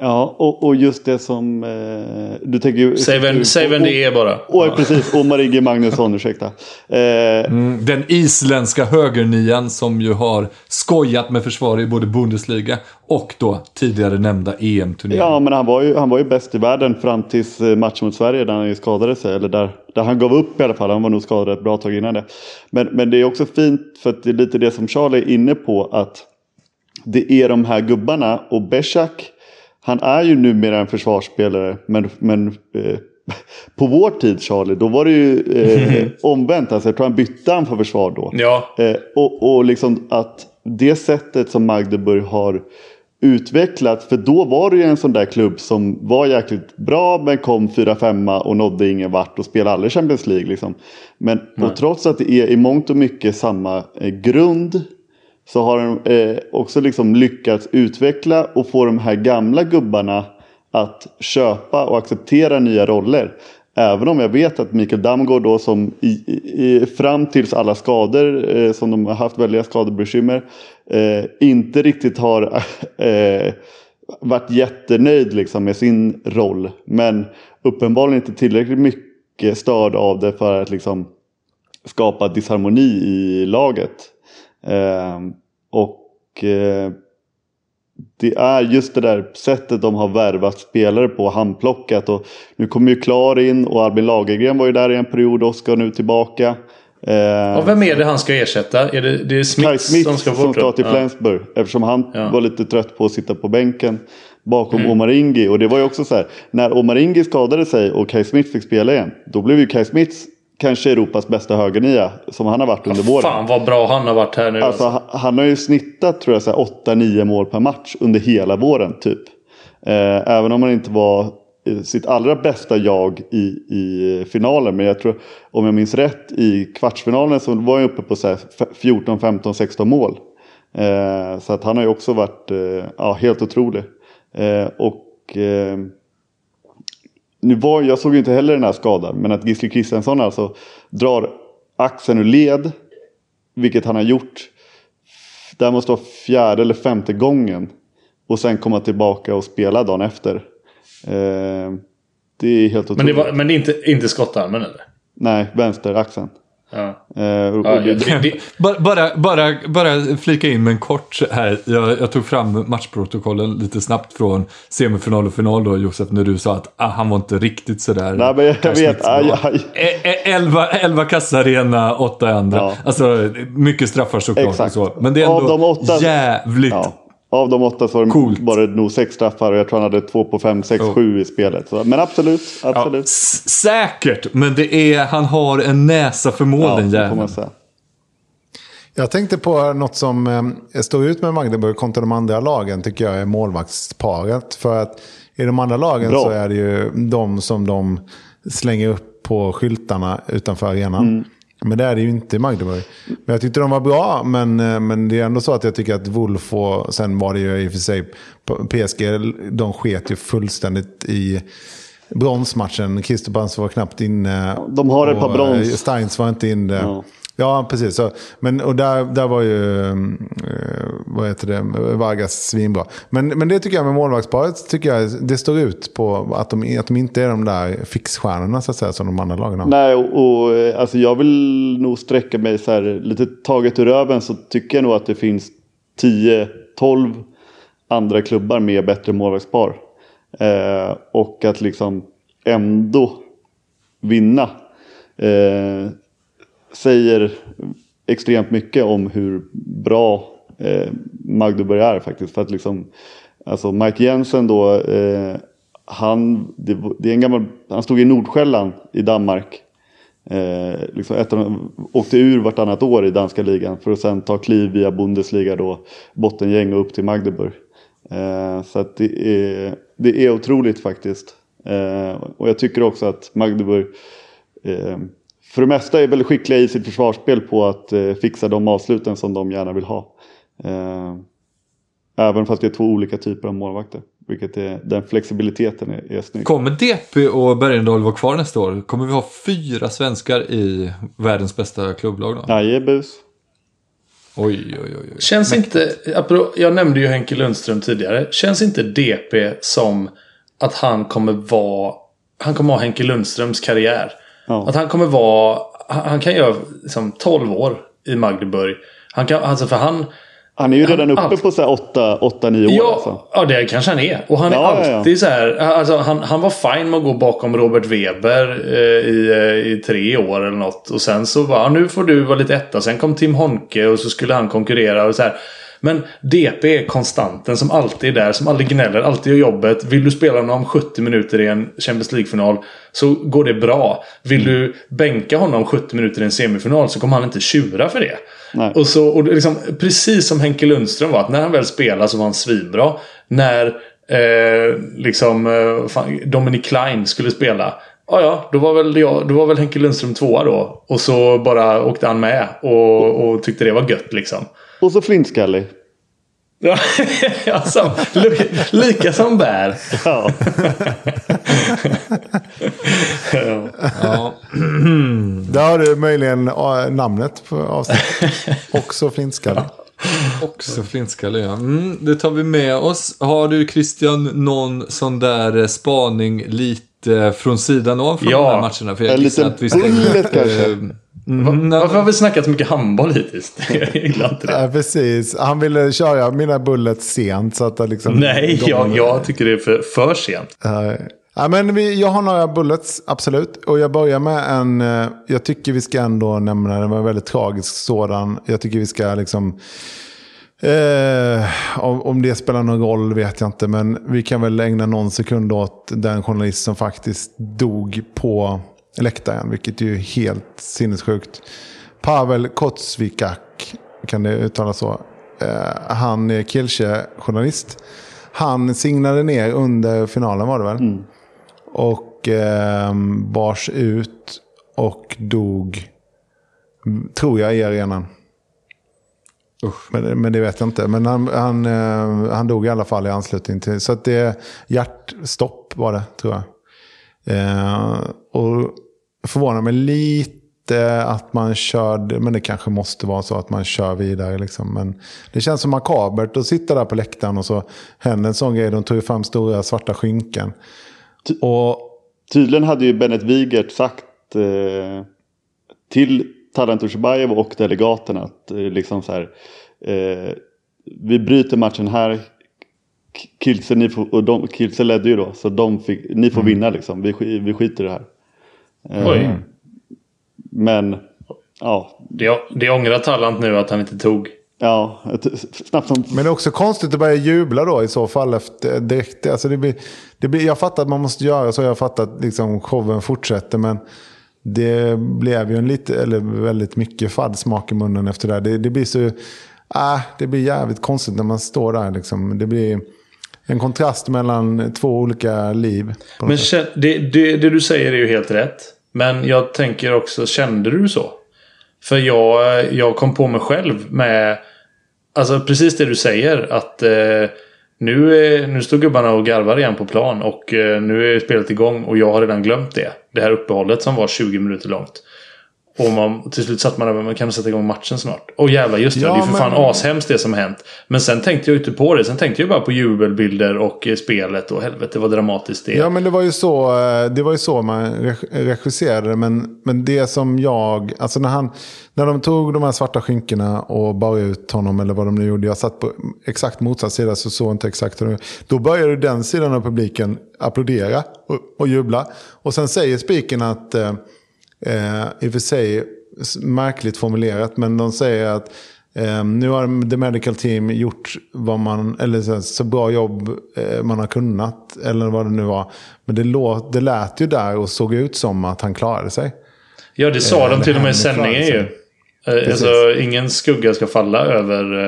Ja, och, och just det som eh, du tänker ju... Säg vem, säg vem det är bara. Åh, precis. Omar Inge Magnusson, ursäkta. Eh, Mm, Den isländska högernian som ju har skojat med försvar i både Bundesliga och då tidigare nämnda EM-turneringen. Ja, men han var, ju, han var ju bäst i världen fram tills eh, matchen mot Sverige där han ju skadade sig. Eller där, där han gav upp i alla fall. Han var nog skadad ett bra tag innan det. Men, men det är också fint för att det är lite det som Charlie är inne på. Att det är de här gubbarna och Beshak. Han är ju numera en försvarsspelare. Men, men eh, på vår tid Charlie, då var det ju eh, omvänt. Alltså, jag tror han bytte han för försvar då. Ja, Eh, och, och liksom att det sättet som Magdeburg har utvecklat. För då var det ju en sån där klubb som var jäkligt bra men kom 4-5 och nådde ingen vart och spelade aldrig Champions League. Liksom. Men och trots att det är i mångt och mycket samma eh, grund så har de eh, också liksom lyckats utveckla och få de här gamla gubbarna att köpa och acceptera nya roller. Även om jag vet att Mikael Damgård då som i, i, fram tills alla skador eh, som de har haft väldiga skadebekymmer eh, inte riktigt har eh, varit jättenöjd liksom, med sin roll. Men uppenbarligen inte tillräckligt mycket störd av det för att liksom, skapa disharmoni i laget. Eh, och eh, det är just det där sättet de har värvat spelare på, handplockat. Och nu kommer ju Klar in och Albin Lagergren var ju där i en period och ska nu tillbaka. Eh, och vem är det han ska ersätta? Är det, det är Smith, Smith som ska som bort? ska till ja. Flensburg. Eftersom han Ja. var lite trött på att sitta på bänken bakom Mm. Omar Ingi. Och det var ju också så här. När Omar Ingi skadade sig och Kai Smith fick spela igen. Då blev ju Kai Smith kanske Europas bästa högernia. Som han har varit under våren. Fan vad bra han har varit här nu. Alltså, Alltså. han- han har ju snittat tror jag så här, 8-9 mål per match under hela våren typ. Eh, även om han inte var sitt allra bästa jag i, i finalen. Men jag tror, om jag minns rätt, i kvartsfinalen så var jag uppe på så här f- 14, 15, 16 mål. Eh, så att han har ju också varit eh, ja, helt otrolig. Och nu var, jag såg ju inte heller den här skadan. Men att Gisli Kristensson alltså drar axeln ur led. Vilket han har gjort. Det här måste vara fjärde eller femte gången. Och sen komma tillbaka och spela dagen efter. Eh, det är helt Men otroligt. det, var, men det är inte, inte skottarmen eller? Nej, vänsteraxeln. Ja. Eh, och, Ja, och det, det, Bara, bara, bara, bara flika in med en kort här. Jag, jag tog fram matchprotokollen lite snabbt från semifinal och final då Josef. När du sa att ah, han var inte riktigt sådär. nej, men jag, jag vet. Aj, aj. E- e- Elva, elva kassar i ena, åtta i andra. Ja. Alltså mycket straffar såklart. Exakt. Och så. Men det är ändå de åtta- jävligt Ja. Av de åtta så Coolt. var det nog sex straffar och jag tror han hade två på fem, sex, Oh. sju i spelet. Så, men absolut, Ja, absolut. s- säkert, men det är, han har en näsa för mål Ja, jäveln. Jag tänkte på något som eh, står ut med Magdeburg kontra de andra lagen tycker jag är målvaktsparet. För att i de andra lagen Bra. så är det ju de som de slänger upp på skyltarna utanför arenan. Mm. Men det är det ju inte i Magdeburg. Men jag tyckte de var bra, men, eh, men det är ändå så att jag tycker att Wolf och sen var det ju i och för sig PSG, de sket ju fullständigt i bronsmatchen. Kristopans var knappt inne. De har ett par brons. eh, Steins var inte inne. Ja. Ja, precis. Så, men, och där, där var ju, mm, eh, vad heter det, Vargas svinbra. Men, men det tycker jag med målvaktsparet, tycker jag, det står ut på att de, att de inte är de där fixstjärnorna så att säga, som de andra lagen har. Nej, och, och eh, alltså jag vill nog sträcka mig så här, lite taget ur röven så tycker jag nog att det finns 10-12 andra klubbar med bättre målvaktspar. Eh, och att liksom ändå vinna eh, säger extremt mycket om hur bra eh, Magdeburg är faktiskt. För att liksom, alltså Mike Jensen då, eh, han, det, det, är en gammal, han stod i Nordsjälland i Danmark. Eh, liksom ett åkte ur vartannat år i danska ligan för att sen ta kliv via Bundesliga då, bottengäng och upp till Magdeburg. Eh, så att det är, det är otroligt faktiskt. Eh, och jag tycker också att Magdeburg eh, för det mesta är väldigt skickliga i sitt försvarsspel på att eh, fixa de avsluten som de gärna vill ha. Eh, även fast det är två olika typer av målvakter. Vilket är, den flexibiliteten är, är snygg. Kommer DP och Bergendahl vara kvar nästa år? Kommer vi ha fyra svenskar i världens bästa klubblag då? Jajebus. Oj, oj, oj. oj. Känns inte, jag nämnde ju Henke Lundström tidigare. Känns inte DP som att han kommer vara, han kommer ha Henke Lundströms karriär? Ja. Att han kommer vara... Han kan göra liksom 12 år i Magdeburg. Han kan, alltså för han... Han är ju redan uppe allt... på 8-9 år. Ja, alltså. ja, det kanske han är. Och han ja, är alltid ja, så här. Alltså, han, han var fin med att gå bakom Robert Weber eh, i, eh, i tre år eller något. Och sen så bara, nu får du vara lite etta. Sen kom Tim Honke och så skulle han konkurrera. och så här. Men DP är konstanten som alltid är där, som aldrig gnäller, alltid gör jobbet. Vill du spela honom 70 minuter i en Champions League-final så går det bra. Vill du bänka honom 70 minuter i en semifinal så kommer han inte tjura för det. Nej. Och så, och liksom, precis som Henke Lundström var, att när han väl spelade så var han svinbra. När eh, liksom eh, fan, Dominic Klein skulle spela Ja, ja, då var, väl jag, då var väl Henke Lundström tvåa då. Och så bara åkte han med och, och tyckte det var gött liksom. Och så flintskallig. Ja, alltså, lika som bär. Ja. ja. ja. Där har du möjligen namnet på avsnittet. Också flintskallig. Också flintskallig, ja. Mm, det tar vi med oss. Har du Christian någon sån där spaning lite från sidan av från ja. de här matcherna? För jag en liten att vi bullet kanske. Mm, Varför har vi snackat så mycket handboll hittills? Jag gillar inte det. Ja, precis. Han ville köra mina bullets sent. Så att det liksom, Nej, de... jag, jag tycker det är för, för sent. Uh, ja, men vi, jag har några bullets, absolut. Och jag börjar med en... Uh, jag tycker vi ska ändå nämna, den var en väldigt tragisk sådan. Jag tycker vi ska liksom... Om, om det spelar någon roll vet jag inte. Men vi kan väl ägna någon sekund åt den journalist som faktiskt dog på läktaren, vilket är ju helt sinnessjukt. Pavel Kotsvikak, kan det uttalas så? Uh, han är Kielce-journalist. Han signade ner under finalen var det väl? Mm. Och uh, bars ut och dog, tror jag, i arenan. Men, men, det vet jag inte. Men han, han, uh, han dog i alla fall i anslutning till... Så att det hjärtstopp var det, tror jag. Uh, och förvånar mig lite att man körde, men det kanske måste vara så att man kör vidare. Liksom. Men det känns som makabert att sitta där på läktaren och så händer en sån grej. De tog fram stora svarta skynken. Och, Tydligen hade ju Bennet Wigert sagt eh, till Taran Tushibayev och delegaterna att eh, liksom så här, eh, vi bryter matchen här. Kilse, ni får, och de, Kilse ledde ju då, så de fick, ni får mm. vinna liksom. Vi, vi skiter i det här. Eh, Oj. Men, ja. Det, det ångrar Tallant nu att han inte tog. Ja, snabbt som... Men det är också konstigt att börja jubla då i så fall efter direkt. Alltså det blir, det blir, jag fattar att man måste göra så. Jag fattar att liksom showen fortsätter. Men det blev ju en lite, eller väldigt mycket fadd smak i munnen efter det. Det, det blir så... Äh, det blir jävligt konstigt när man står där. Liksom. Det blir en kontrast mellan två olika liv. Men det, det, det, du säger är ju helt rätt. Men jag tänker också, kände du så? För jag, jag kom på mig själv med Alltså precis det du säger att eh, nu, nu står gubbarna och garvar igen på plan och eh, nu är spelet igång och jag har redan glömt det. Det här uppehållet som var 20 minuter långt. Och man, till slut satt man där men kan sätta igång matchen snart? Och jävlar just det, Ja, det är för men- fan ashemskt det som har hänt. Men sen tänkte jag inte på det. Sen tänkte jag bara på jubelbilder och eh, spelet och helvete vad dramatiskt det är. Ja, men det var ju så, eh, det var ju så man reg- regisserade. Men, men det som jag, alltså när, han, när de tog de här svarta skynkena och bar ut honom eller vad de nu gjorde. Jag satt på exakt motsatt sida så såg inte exakt hur Då började den sidan av publiken applådera och, och jubla. Och sen säger spiken att, eh, eh, i och för sig märkligt formulerat, men de säger att Eh, nu har the medical team gjort vad man, eller så, så bra jobb eh, man har kunnat. Eller vad det nu var. Men det, låt, det lät ju där och såg ut som att han klarade sig. Ja, det sa de eller till och med i sändningen ju. Eh, Alltså, ingen skugga ska falla över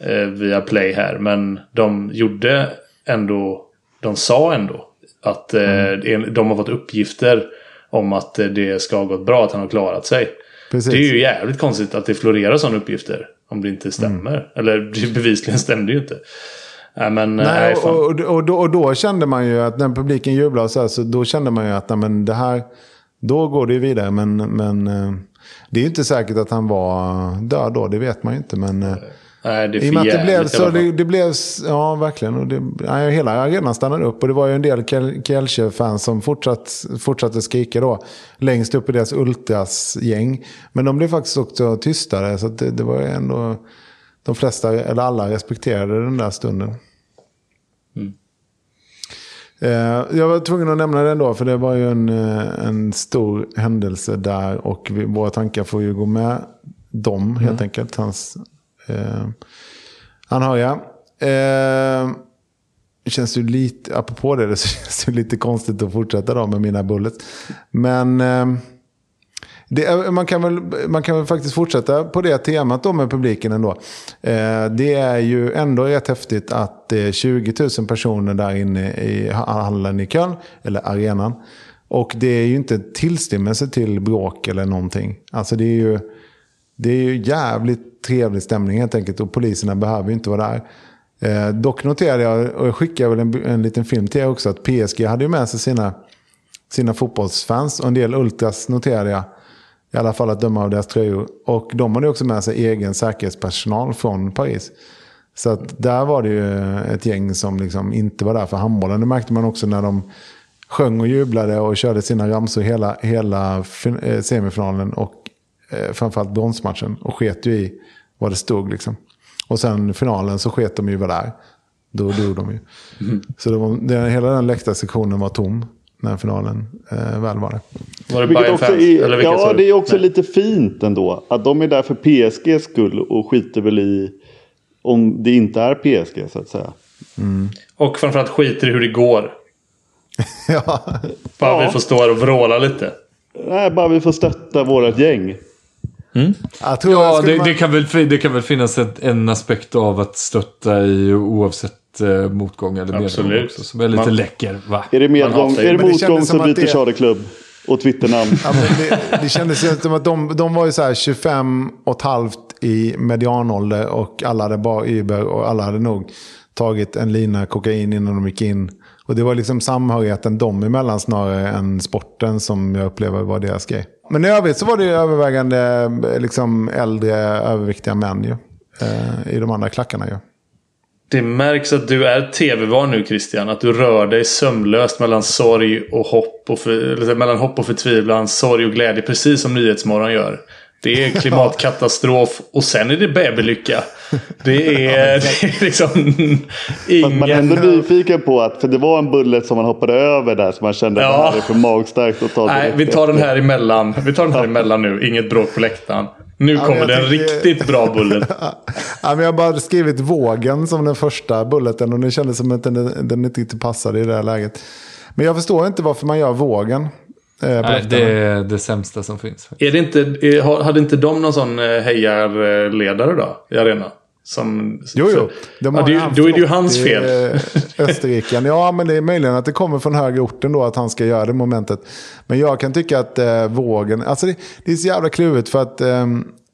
eh, eh, via Play här. Men de gjorde ändå, de sa ändå att eh, Mm. de har fått uppgifter om att det ska ha gått bra, att han har klarat sig. Precis. Det är ju jävligt konstigt att det florerar sådana uppgifter. Om det inte stämmer. Mm. Eller det bevisligen stämde ju inte. Nej men, nej, Nej, och, och, och, då, och då kände man ju att när publiken jublade så, här, så då kände man ju att nej, men det här, då går det ju vidare. Men, men eh, det är ju inte säkert att han var död då, det vet man ju inte. Men, eh, nej, det är I och med att det blev så, det, det blev, ja verkligen. Och det, ja, hela arenan stannade upp och det var ju en del Kiel- Kielce-fans som fortsatt, fortsatte skrika då. Längst upp i deras Ultras-gäng. Men de blev faktiskt också tystare så det, det var ju ändå, de flesta, eller alla respekterade den där stunden. Eh, Jag var tvungen att nämna det ändå, för det var ju en, eh, en stor händelse där. Och vi, våra tankar får ju gå med dem, helt enkelt. Hans eh, anhöriga. Eh, det känns ju lite, apropå det, det känns ju lite konstigt att fortsätta då med mina bullets. Men eh, det, eh, man, kan väl, man kan väl faktiskt fortsätta på det temat då med publiken ändå. Eh, det är ju ändå rätt häftigt att det är 20 000 personer där inne i hallen i Köln, eller arenan. Och det är ju inte tillstymmelse till bråk eller någonting. Alltså det är ju, det är ju jävligt trevlig stämning helt enkelt och poliserna behöver ju inte vara där. Eh, dock noterade jag, och jag skickade väl en, en liten film till er också, att PSG hade ju med sig sina, sina fotbollsfans och en del ultras noterade jag. I alla fall att döma av deras tröjor. Och de hade också med sig egen säkerhetspersonal från Paris. Så att där var det ju ett gäng som liksom inte var där för handbollen. Det märkte man också när de sjöng och jublade och körde sina ramsor hela, hela eh, semifinalen och eh, framförallt bronsmatchen. Och sket ju i vad det stod liksom. Och sen finalen så sket de ju vad där. Då dog de ju. Så det var, det, hela den läktarsektionen var tom när finalen eh, väl var det. Var det Vilket också är, Eller vilka sa ja, det är också Nej. lite fint ändå. Att de är där för PSGs skull och skiter väl i om det inte är PSG så att säga. Och framförallt skiter i hur det går. ja, Bara Ja. vi får stå här och vråla lite. Nej, bara vi får stötta vårt gäng. Jag tror jag Ja, det, man- det, kan väl, det kan väl finnas ett, en aspekt av att stötta i oavsett eh, motgång eller medgång också. Som är lite Man- läcker, va? Är det medgång, är det det motgång kändes så som att byter det- Charlie-klubb och Twitternamn. Ja, men det, det kändes ju som att de, de var ju så här 25 och ett halvt i medianålder och alla hade bara Uber och alla hade nog tagit en lina kokain innan de gick in. Och det var liksom samhörigheten dem emellan snarare än sporten som jag upplever var deras grej. Men i övrigt så var det ju övervägande eh, liksom äldre överviktiga män ju. Eh, I de andra klackarna ju. Det märks att du är tv-van nu Christian. Att du rör dig sömlöst mellan sorg och hopp. Och för, eller mellan hopp och förtvivlan, sorg och glädje. Precis som Nyhetsmorgon gör. Det är klimatkatastrof och sen är det babylycka. Det är, det är liksom Fast man är ändå ingen... nyfiken på att, för det var en bullet som man hoppade över där som man kände Ja. att det här är för magstarkt att ta Nej, direkt vi tar den här emellan. Vi tar den här emellan nu. Inget bråk på läktaren. Nu kommer jag det en tycker- riktigt bra bullet. Ja, men jag har bara skrivit vågen som den första bulleten och det kändes som att den, den inte passade i det här läget. Men jag förstår inte varför man gör vågen. Eh, Nej, det är det sämsta som finns. Är det inte, är, har- hade inte de någon sån eh, hejarledare då? I arenan? Som, Jo, jo. De Ja, det, då är det ju hans fel. Österriken. Ja, men det är möjligen att det kommer från högre orten då att han ska göra det momentet. Men jag kan tycka att eh, vågen, alltså det, det är så jävla klurigt för att eh,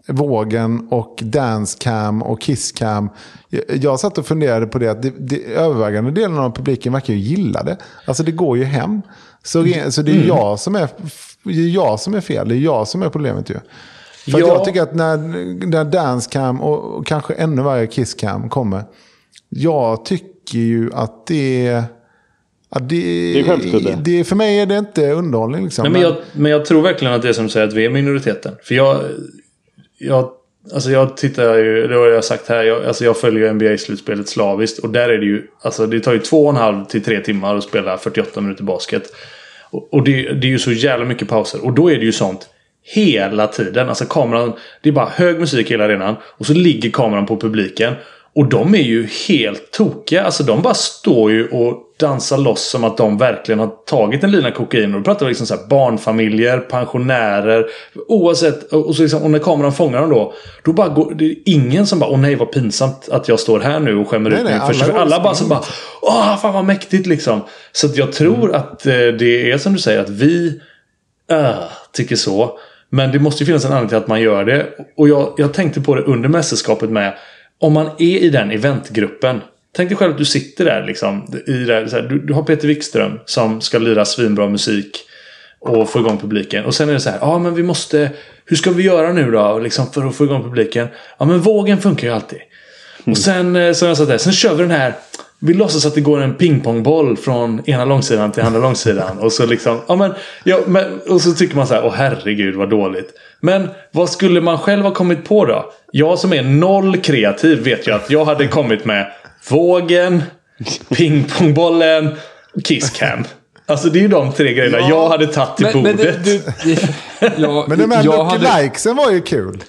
vågen och dancecam och kisscam. Jag, jag satt och funderade på det att det, det, övervägande delen av publiken verkar ju gilla det. Alltså det går ju hem. Så, re- så det är jag som är jag som är fel. Det är jag som är problemet ju. För Ja. jag tycker att när, när Dancecam och, och kanske ännu värre Kisscam kommer. Jag tycker ju att det är... Att det, Det är det, För mig är det inte underhållning. Liksom. Nej, men, jag, men jag tror verkligen att det är som du säger att vi är minoriteten. För jag... Jag, alltså jag tittar ju, det har jag sagt här, jag, alltså jag följer NBA-slutspelet slaviskt. Och där är det ju, alltså det tar ju två och en halv till tre timmar att spela 48 minuter basket. Och, och det, det är ju så jävla mycket pauser. Och då är det ju sånt hela tiden. Alltså kameran, det är bara hög musik i hela arenan. Och så ligger kameran på publiken. Och de är ju helt tokiga. Alltså de bara står ju och dansar loss som att de verkligen har tagit en lina kokain. Och då pratar vi liksom så här barnfamiljer, pensionärer. Oavsett. Och, så liksom, och när kameran fångar dem då. Då bara går, det är ingen som bara åh nej vad pinsamt att jag står här nu och skämmer Nej, ut nej, mig. För alla alla, bara så bara åh fan vad mäktigt liksom. Så att jag tror att eh, det är som du säger att vi äh, tycker så. Men det måste ju finnas en anledning till att man gör det. Och jag, jag tänkte på det under mästerskapet med. Om man är i den eventgruppen. Tänk dig själv att du sitter där liksom. I så här, du, du har Peter Wikström som ska lira svinbra musik. Och få igång publiken. Och sen är det så här. Ja men vi måste. Hur ska vi göra nu då? Liksom för att få igång publiken. Ja men vågen funkar ju alltid. Och sen, eh, som jag sa där, sen kör vi den här. Vi låtsas att det går en pingpongboll från ena långsidan till andra långsidan. Och så liksom, ja men, ja, men, och så tycker man så här, åh herregud vad dåligt. Men vad skulle man själv ha kommit på då? Jag som är noll kreativ vet ju att jag hade kommit med vågen, pingpongbollen och kisscam. Alltså det är ju de tre grejerna jag hade tagit till Men, men bordet. du, ja, Men de här jag, hade, lookalikesen var ju kul.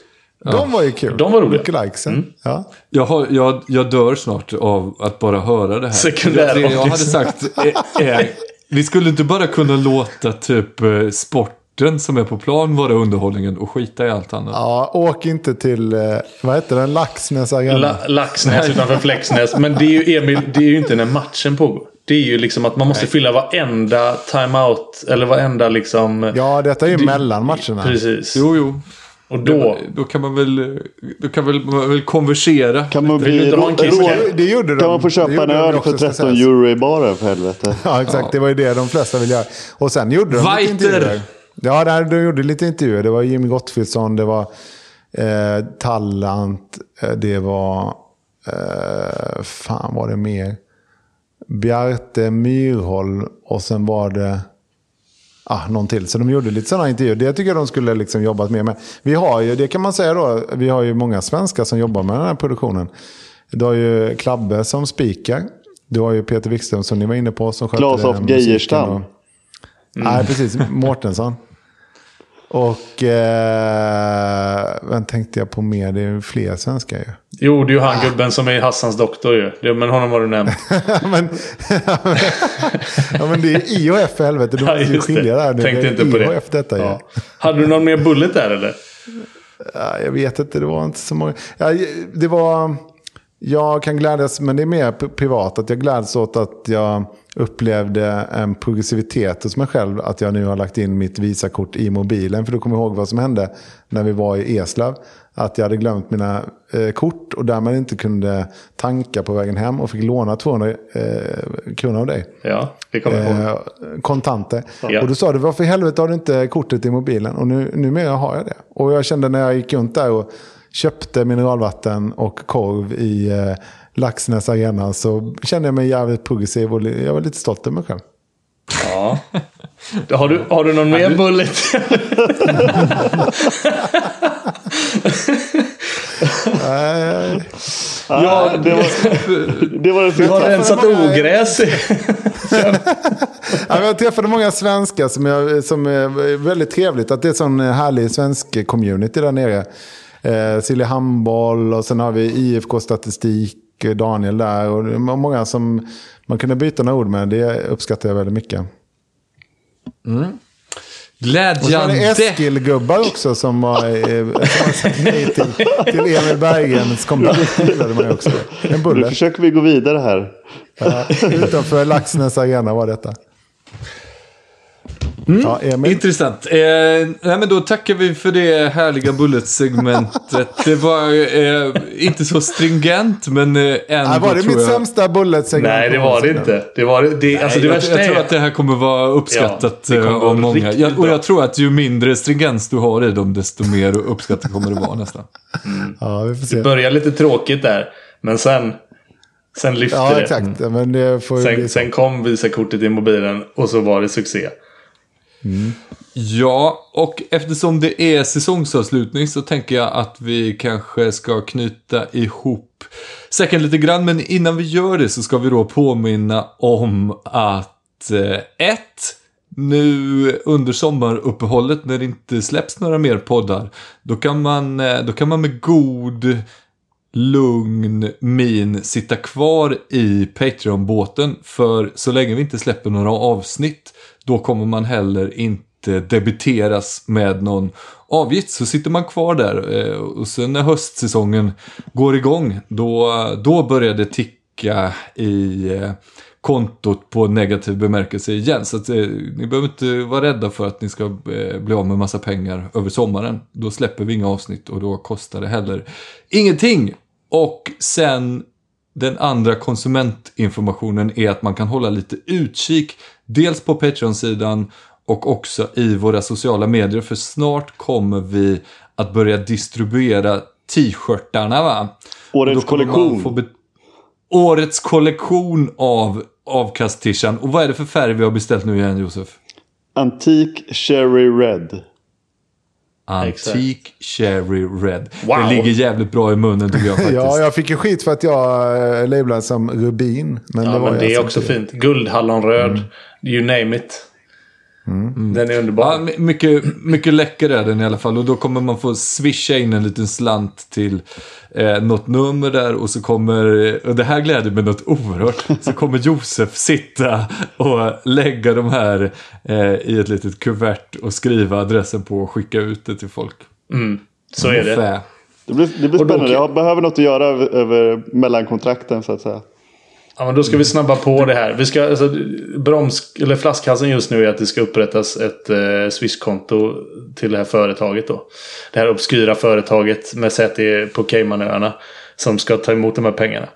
De var ju kul. De var roliga. Lookalikesen. Ja. jag, har, jag, jag dör snart av att bara höra det här. Sekundär det jag hade sagt är, är, vi skulle inte bara kunna låta typ eh, sporten som är på plan vara underhållningen och skita i allt annat. ja, åk inte till, eh, vad heter den, Laxnäs Arena. La, Laxnäs utanför Flexnäs. Men det är ju Emil, det är ju inte när matchen pågår. Det är ju liksom att man måste fylla varenda timeout. Eller varenda liksom... Ja, detta är ju mellan matcherna. Precis. Jo, jo. Och då... Då kan man väl, då kan väl, man väl konversera. Kan man bli en rå- Det gjorde de. Kan man få Det köpa en öl för ska 13 sägas. euro i baren för helvete? Ja, exakt. Det var ju det de flesta ville göra. Och sen gjorde de lite Weiter. intervjuer. Ja, där, de gjorde lite intervjuer. Det var Jimmy Gottfridsson, det var eh, Tallant, eh, det var... Eh, fan var det mer? Bjarte Myrholm och sen var det... Ah, någon till. Så de gjorde lite sådana intervjuer. Det tycker jag de skulle liksom jobbat mer med. Vi har ju, det kan man säga då, vi har ju många svenskar som jobbar med den här produktionen. Du har ju Klabbe som speaker. Du har ju Peter Wikström som ni var inne på. Som Claes af Geijerstam. Nej, precis. Mårtensson. Och eh, vem tänkte jag på mer? Det är ju fler svenskar ju. Jo, det är ju han gubben som är Hassans doktor ju. Det, men honom har du nämnt. men, ja, men det är IHF för helvete. Du Ja, måste ju det. skilja där nu. Tänkte Det inte på det. IHF detta ju. Ja. Hade du någon mer bullet där eller? Ja, jag vet inte, det var inte så många. Ja, det var... Jag kan glädjas, men det är mer privat. Att jag gläds åt att jag upplevde en progressivitet hos mig själv. Att jag nu har lagt in mitt Visakort i mobilen. För du kommer ihåg vad som hände när vi var i Eslöv. Att jag hade glömt mina eh, kort och därmed inte kunde tanka på vägen hem. Och fick låna 200 eh, kronor av dig. Ja, det kommer jag ihåg. Eh, kontanter. Ja. Och då sa du, varför i helvete har du inte kortet i mobilen? Och nu, numera har jag det. Och jag kände när jag gick runt där och köpte mineralvatten och korv i eh, Laxnäs Arena så kände jag mig jävligt progressiv och jag var lite stolt över mig själv. Ja. Har du, har du någon mer bullet? Eh, Ja, det var det, var det Du har rensat ogräs. Ja, jag träffade många svenskar som, jag, som är väldigt trevligt. Att det är sån härlig svensk community där nere. Eh, Silja Handboll och sen har vi IFK Statistik, eh, Daniel där. Och många som man kunde byta några ord med. Det uppskattar jag väldigt mycket. Och så var det Glädjande. Eskil-gubbar också som har sagt nej till, till Emil Bergens comeback. Gillade man också. En Nu bulle. försöker vi gå vidare här. Ja, utanför Laxnäs Arena var detta. Ja, Emil. Intressant. Eh, nej, men då tackar vi för det härliga bullet-segmentet. Det var eh, inte så stringent, men eh, ändå Nej, var det mitt jag... sämsta bullet-segment? Nej, det var det inte. Det var det. det alltså det jag, värsta jag tror att det här kommer vara uppskattat Ja, det kommer eh, vara av många. Jag, och jag tror att ju mindre stringens du har i dem, desto mer uppskattat kommer det vara nästan. Ja, vi får se. Började lite tråkigt där. Men sen, sen lyfte Ja, det. exakt. Men det får bli Sen, så. sen kom Visa-kortet i mobilen och så var det succé. Ja, och eftersom det är säsongsavslutning så tänker jag att vi kanske ska knyta ihop säcken lite grann. Men innan vi gör det så ska vi då påminna om att eh, ett, nu under sommaruppehållet när det inte släpps några mer poddar, då kan man, eh, då kan man med god lugn min sitta kvar i Patreon-båten. För så länge vi inte släpper några avsnitt, då kommer man heller inte debiteras med någon avgift. Så sitter man kvar där eh, och sen när höstsäsongen går igång, då, då börjar det ticka i eh, kontot på negativ bemärkelse igen. Så att, eh, ni behöver inte vara rädda för att ni ska eh, bli av med massa pengar över sommaren. Då släpper vi inga avsnitt och då kostar det heller ingenting. Och sen den andra konsumentinformationen är att man kan hålla lite utkik. Dels på Patreon-sidan och också i våra sociala medier. För snart kommer vi att börja distribuera t-shirtarna va? Årets kollektion. få be- Årets kollektion av avkast-tishan. Och vad är det för färg vi har beställt nu igen Josef? Antik Cherry Red. Antik Cherry Red. Wow. Det ligger jävligt bra i munnen tycker jag faktiskt. Ja, jag fick ju skit för att jag äh, labelade som rubin. Men Ja, det var men det är alltså också fint. Guldhallonröd. You name it. Den är underbar. Ja, my- mycket, mycket läcker är den i alla fall. Och då kommer man få swisha in en liten slant till eh, något nummer där. Och så kommer, och det här gläder mig något oerhört. Så kommer Josef sitta och lägga de här eh, i ett litet kuvert och skriva adressen på och skicka ut det till folk. Så är det. Det blir, det blir spännande. Jag behöver något att göra över, över mellankontrakten så att säga. Ja, men då ska vi snabba på det här. Vi ska, alltså, broms, eller flaskhalsen just nu är att det ska upprättas ett eh, Swish-konto till det här företaget. Då. Det här obskyra företaget med säte på Caymanöarna. Som ska ta emot de här pengarna.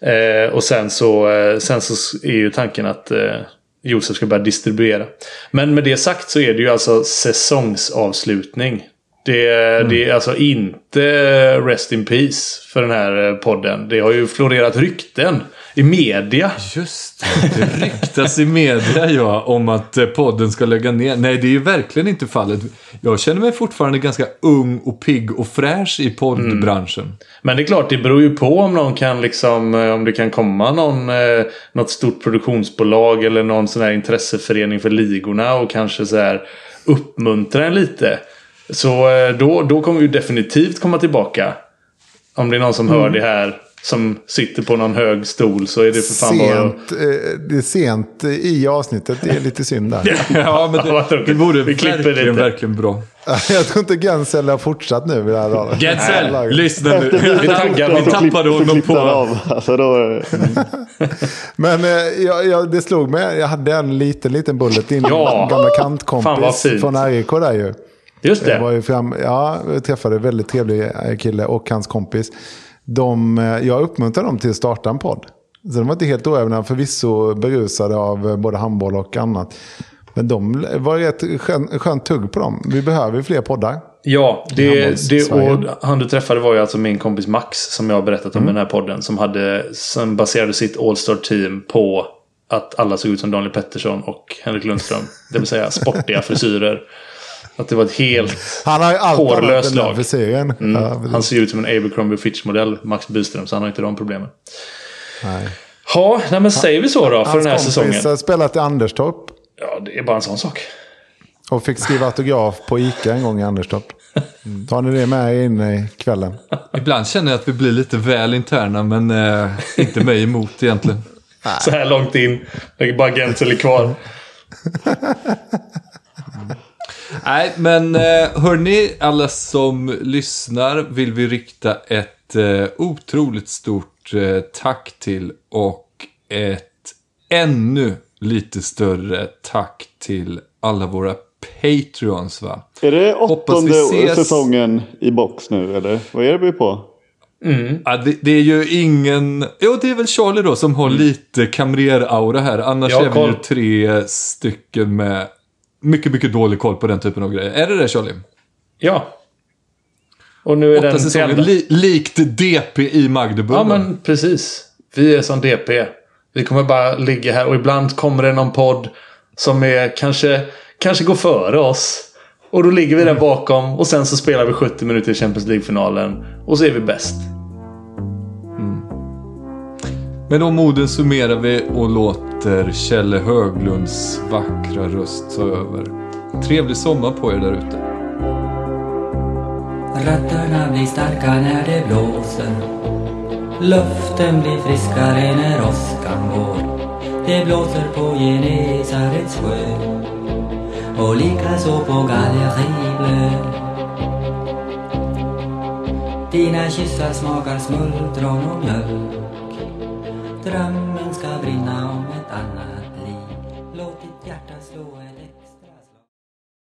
Eh, och sen så, eh, sen så är ju tanken att eh, Josef ska börja distribuera. Men med det sagt så är det ju alltså säsongsavslutning. Det, det är alltså inte Rest in Peace för den här eh, podden. Det har ju florerat rykten i media. Just det, det ryktas i media ja, om att eh, podden ska lägga ner. Nej, det är ju verkligen inte fallet. Jag känner mig fortfarande ganska ung och pigg och fräsch i poddbranschen. Men det är klart, det beror ju på om någon kan liksom, eh, om det kan komma någon, eh, något stort produktionsbolag eller någon sån här intresseförening för ligorna och kanske så här uppmuntra en lite. Så då, då kommer vi definitivt komma tillbaka. Om det är någon som hör det här som sitter på någon hög stol så är det för fan bara... Sent, eh, det är sent i avsnittet. Det är lite synd där. Ja, men det, det vore Vi klipper verkligen, lite. verkligen bra. Jag tror inte Gensel har fortsatt nu vid det här laget. Getsel, lyssna nu. Vi taggar Vi tappade honom på... av. Alltså då, Men eh, jag, jag, det slog mig. Jag hade en liten, liten bullet. Din Ja. gamla kantkompis från RIK där ju. Just Jag var det. ju fram, ja, jag träffade en väldigt trevlig eh, kille och hans kompis. De, eh, jag uppmuntrade dem till att starta en podd. Så de var inte helt oävna, förvisso berusade av eh, både handboll och annat. Men de var rätt skön, skönt tugg på dem. Vi behöver fler poddar. Ja, det, det, och han du träffade var ju alltså min kompis Max som jag har berättat om i den här podden. Som, hade, som baserade sitt All-Star team på att alla såg ut som Daniel Pettersson och Henrik Lundström. Det vill säga sportiga frisyrer. Att det var ett helt... Han har ju allt annat Hårlös än den lag. frisyren. Mm, Ja, han ser ut som en Abercrombie Fitch-modell, Max Byström, så han har inte de problemen. Nej. Ja, nej, men säger vi så då för Hans den här kompis säsongen? har spelat i Anderstorp. Ja, det är bara en sån sak. Och fick skriva autograf på Ica en gång i Anderstorp. Tar ni det med er in i kvällen? Ibland känner jag att vi blir lite väl interna, men eh, inte mig emot egentligen. Så här långt in. Det är bara Gensel kvar. Nej, men eh, hörni, alla som lyssnar vill vi rikta ett eh, otroligt stort eh, tack till och ett ännu lite större tack till alla våra Patreons va. Är det Hoppas vi åttonde säsongen i box nu eller? Vad är det vi är på? Ja, det, det är ju ingen... Jo, det är väl Charlie då som har lite kamrer-aura här. Annars har är vi ju tre stycken med mycket, mycket dålig koll på den typen av grejer. Är det det Charlie? Ja. Och nu är Åtta den ända. li, likt DP i Magdeburg. Ja, men precis. Vi är som DP. Vi kommer bara ligga här och ibland kommer det någon podd som är kanske, kanske går före oss. Och då ligger vi där bakom och sen så spelar vi 70 minuter i Champions League-finalen. Och så är vi bäst. Med de orden summerar vi och låter Kjelle Höglunds vackra röst ta över. Trevlig sommar på er där ute. Rötterna blir starka när det blåser. Luften blir friskare när åskan går. Det blåser på Genesarets sjö. Och likaså på Gallerieblö Dina kyssar smakar smultron och mjölk Drömmen ska brinna om ett annat